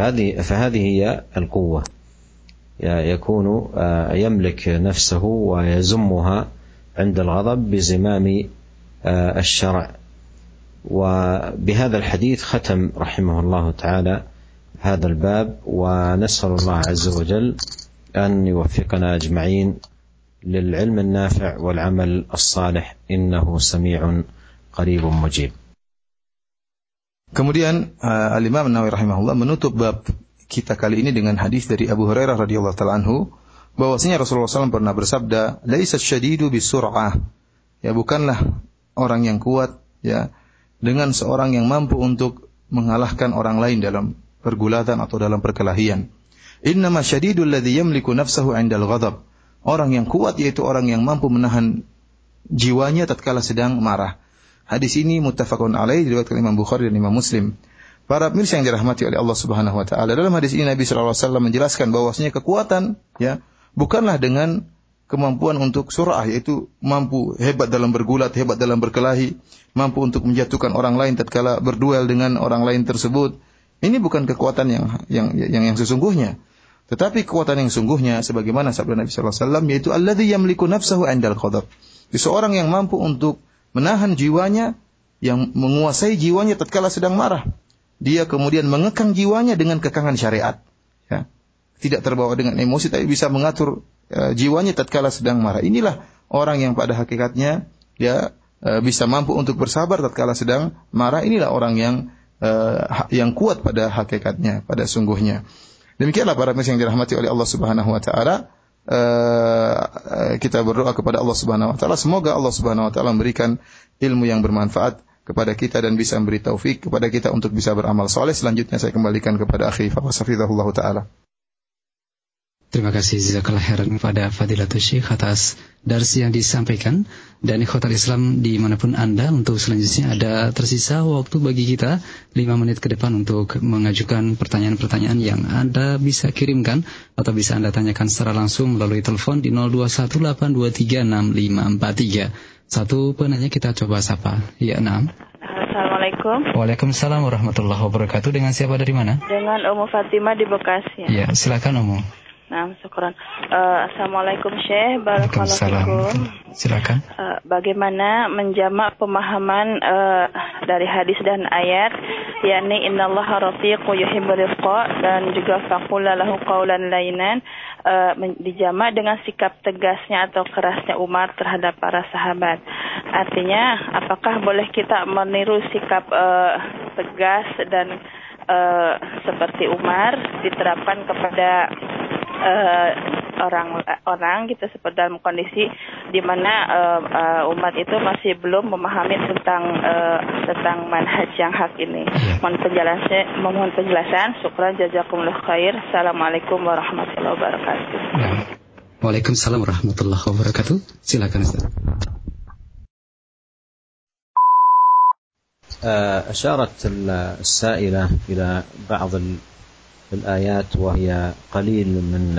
فهذه فهذه هي القوة. يكون يملك نفسه ويزمها عند الغضب بزمام الشرع. وبهذا الحديث ختم رحمه الله تعالى هذا الباب ونسأل الله عز وجل أن يوفقنا أجمعين للعلم النافع والعمل الصالح إنه سميع قريب مجيب. Kemudian uh, Al-Imam Nawawi rahimahullah menutup bab kita kali ini dengan hadis dari Abu Hurairah radhiyallahu taala anhu bahwasanya Rasulullah SAW pernah bersabda, "Laisa syadidu bisur'ah." Ya bukanlah orang yang kuat ya dengan seorang yang mampu untuk mengalahkan orang lain dalam pergulatan atau dalam perkelahian. Innama syadidul ladzi yamliku nafsahu 'indal ghadab. Orang yang kuat yaitu orang yang mampu menahan jiwanya tatkala sedang marah. Hadis ini muttafaqun alaih diriwayatkan Imam Bukhari dan Imam Muslim. Para pemirsa yang dirahmati oleh Allah Subhanahu wa taala, dalam hadis ini Nabi sallallahu alaihi wasallam menjelaskan bahwasanya kekuatan ya bukanlah dengan kemampuan untuk surah yaitu mampu hebat dalam bergulat, hebat dalam berkelahi, mampu untuk menjatuhkan orang lain tatkala berduel dengan orang lain tersebut. Ini bukan kekuatan yang yang yang, yang sesungguhnya. Tetapi kekuatan yang sungguhnya sebagaimana sabda Nabi sallallahu alaihi wasallam yaitu alladzi yamliku nafsahu 'indal qadab. Seseorang yang mampu untuk menahan jiwanya, yang menguasai jiwanya tatkala sedang marah. Dia kemudian mengekang jiwanya dengan kekangan syariat. Ya. Tidak terbawa dengan emosi, tapi bisa mengatur uh, jiwanya tatkala sedang marah. Inilah orang yang pada hakikatnya ya uh, bisa mampu untuk bersabar tatkala sedang marah. Inilah orang yang uh, yang kuat pada hakikatnya, pada sungguhnya. Demikianlah para yang dirahmati oleh Allah Subhanahu wa taala uh, kita berdoa kepada Allah Subhanahu wa taala semoga Allah Subhanahu wa taala memberikan ilmu yang bermanfaat kepada kita dan bisa memberi taufik kepada kita untuk bisa beramal soleh. Selanjutnya saya kembalikan kepada akhi Fawasafidahullah taala. Terima kasih jazakallah khairan kepada Fadilatul Syekh atas darsi yang disampaikan dan ikhwatal Islam di mana pun Anda untuk selanjutnya ada tersisa waktu bagi kita 5 menit ke depan untuk mengajukan pertanyaan-pertanyaan yang Anda bisa kirimkan atau bisa Anda tanyakan secara langsung melalui telepon di 0218236543 satu penanya kita coba sapa ya enam Assalamualaikum. Waalaikumsalam warahmatullahi wabarakatuh. Dengan siapa dari mana? Dengan Umu Fatimah di Bekasi. Ya, silakan Umu. Nah, syukuran. Uh, Assalamualaikum Syekh, barakallahu Silakan. Uh, bagaimana menjamak pemahaman uh, dari hadis dan ayat yakni innallaha rafiqu yuhibbul rifqa dan juga faqula lahu qawlan lainan uh, dijamak dengan sikap tegasnya atau kerasnya Umar terhadap para sahabat. Artinya, apakah boleh kita meniru sikap uh, tegas dan uh, seperti Umar diterapkan kepada uh, orang orang gitu seperti dalam kondisi di mana uh, uh, umat itu masih belum memahami tentang uh, tentang manhaj yang hak ini. Ya. Mohon penjelasan, mohon penjelasan. Syukran jazakumullah khair. Assalamualaikum warahmatullahi wabarakatuh. Ya. Waalaikumsalam warahmatullahi wabarakatuh. Silakan Ustaz. أشارت السائلة إلى بعض الآيات وهي قليل من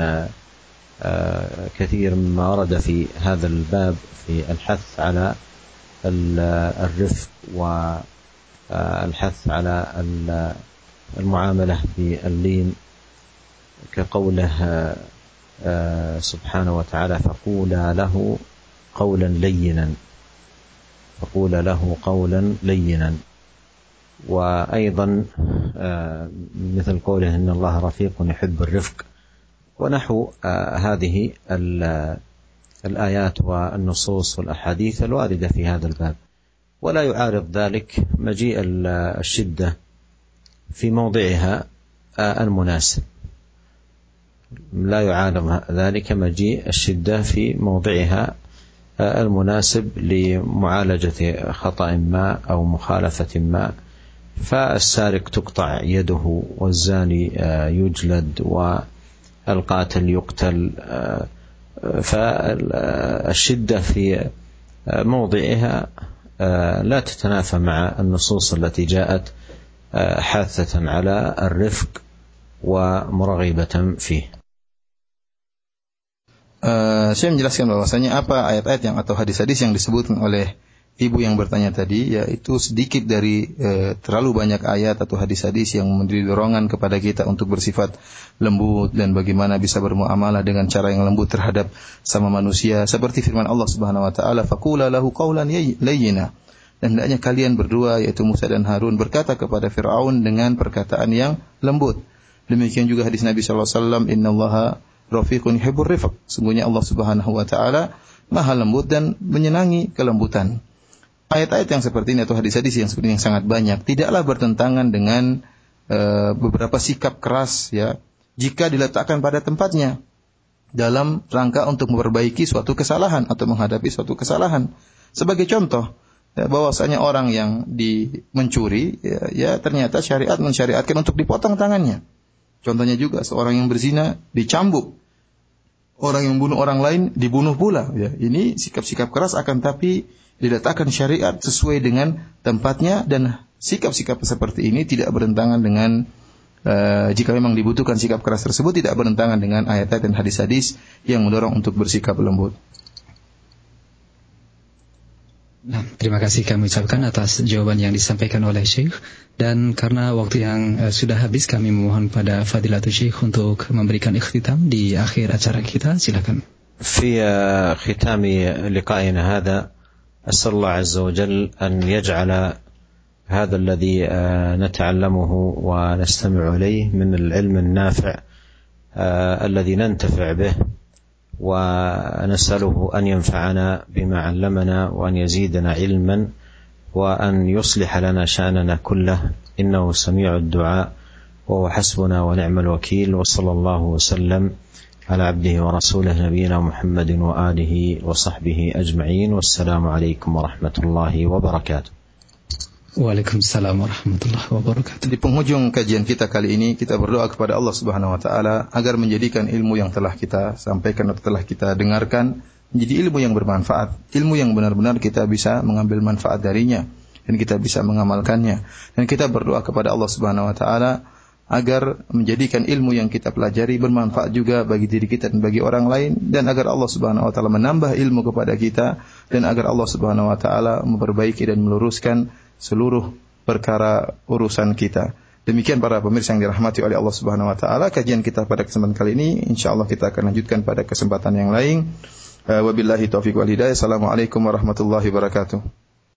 آه، كثير مما ورد في هذا الباب في الحث على الرفق والحث على المعاملة باللين كقوله آه، سبحانه وتعالى فقولا له قولا لينا فقولا له قولا لينا. وأيضا آه، مثل قوله إن الله رفيق يحب الرفق. ونحو آه، هذه الآيات والنصوص والأحاديث الواردة في هذا الباب. ولا يعارض ذلك مجيء الشدة في موضعها آه، المناسب. لا يعارض ذلك مجيء الشدة في موضعها المناسب لمعالجة خطأ ما أو مخالفة ما فالسارق تقطع يده والزاني آه، يجلد والقاتل يقتل آه، فالشدة في موضعها آه، لا تتنافى مع النصوص التي جاءت حاثة على الرفق ومرغبة فيه. Uh, saya menjelaskan bahwasanya apa ayat-ayat yang atau hadis-hadis yang disebutkan oleh ibu yang bertanya tadi yaitu sedikit dari e, terlalu banyak ayat atau hadis-hadis yang memberi dorongan kepada kita untuk bersifat lembut dan bagaimana bisa bermuamalah dengan cara yang lembut terhadap sama manusia. Seperti firman Allah Subhanahu wa taala faqula lahu qawlan layyina. Dan hendaknya kalian berdua yaitu Musa dan Harun berkata kepada Firaun dengan perkataan yang lembut. Demikian juga hadis Nabi sallallahu alaihi wasallam innallaha rafiqun yuhibbur rifq. Sungguhnya Allah Subhanahu wa taala maha lembut dan menyenangi kelembutan ayat-ayat yang seperti ini atau hadis-hadis yang seperti ini yang sangat banyak tidaklah bertentangan dengan uh, beberapa sikap keras ya jika diletakkan pada tempatnya dalam rangka untuk memperbaiki suatu kesalahan atau menghadapi suatu kesalahan. Sebagai contoh, ya, bahwasanya orang yang di mencuri ya, ya ternyata syariat mensyariatkan untuk dipotong tangannya. Contohnya juga seorang yang berzina dicambuk. Orang yang bunuh orang lain dibunuh pula ya. Ini sikap-sikap keras akan tapi diletakkan syariat sesuai dengan tempatnya dan sikap-sikap seperti ini tidak bertentangan dengan uh, jika memang dibutuhkan sikap keras tersebut tidak bertentangan dengan ayat-ayat dan hadis-hadis yang mendorong untuk bersikap lembut. Nah, terima kasih kami ucapkan atas jawaban yang disampaikan oleh Syekh dan karena waktu yang uh, sudah habis kami memohon pada Fadilatul Syekh untuk memberikan ikhtitam di akhir acara kita silakan. في ختام لقائنا هذا أسأل الله عز وجل أن يجعل هذا الذي آه، نتعلمه ونستمع إليه من العلم النافع آه، الذي ننتفع به ونسأله أن ينفعنا بما علمنا وأن يزيدنا علما وأن يصلح لنا شأننا كله. إنه سميع الدعاء وهو حسبنا ونعم الوكيل وصلى الله وسلم على عبده ورسوله نبينا محمد وآله وصحبه أجمعين والسلام عليكم ورحمة الله وبركاته Waalaikumsalam warahmatullahi wabarakatuh. Di penghujung kajian kita kali ini kita berdoa kepada Allah Subhanahu wa taala agar menjadikan ilmu yang telah kita sampaikan atau telah kita dengarkan menjadi ilmu yang bermanfaat, ilmu yang benar-benar kita bisa mengambil manfaat darinya dan kita bisa mengamalkannya. Dan kita berdoa kepada Allah Subhanahu wa taala agar menjadikan ilmu yang kita pelajari bermanfaat juga bagi diri kita dan bagi orang lain dan agar Allah Subhanahu wa taala menambah ilmu kepada kita dan agar Allah Subhanahu wa taala memperbaiki dan meluruskan seluruh perkara urusan kita. Demikian para pemirsa yang dirahmati oleh Allah Subhanahu wa taala kajian kita pada kesempatan kali ini insyaallah kita akan lanjutkan pada kesempatan yang lain. Wabillahi taufiq wal hidayah. Assalamualaikum warahmatullahi wabarakatuh.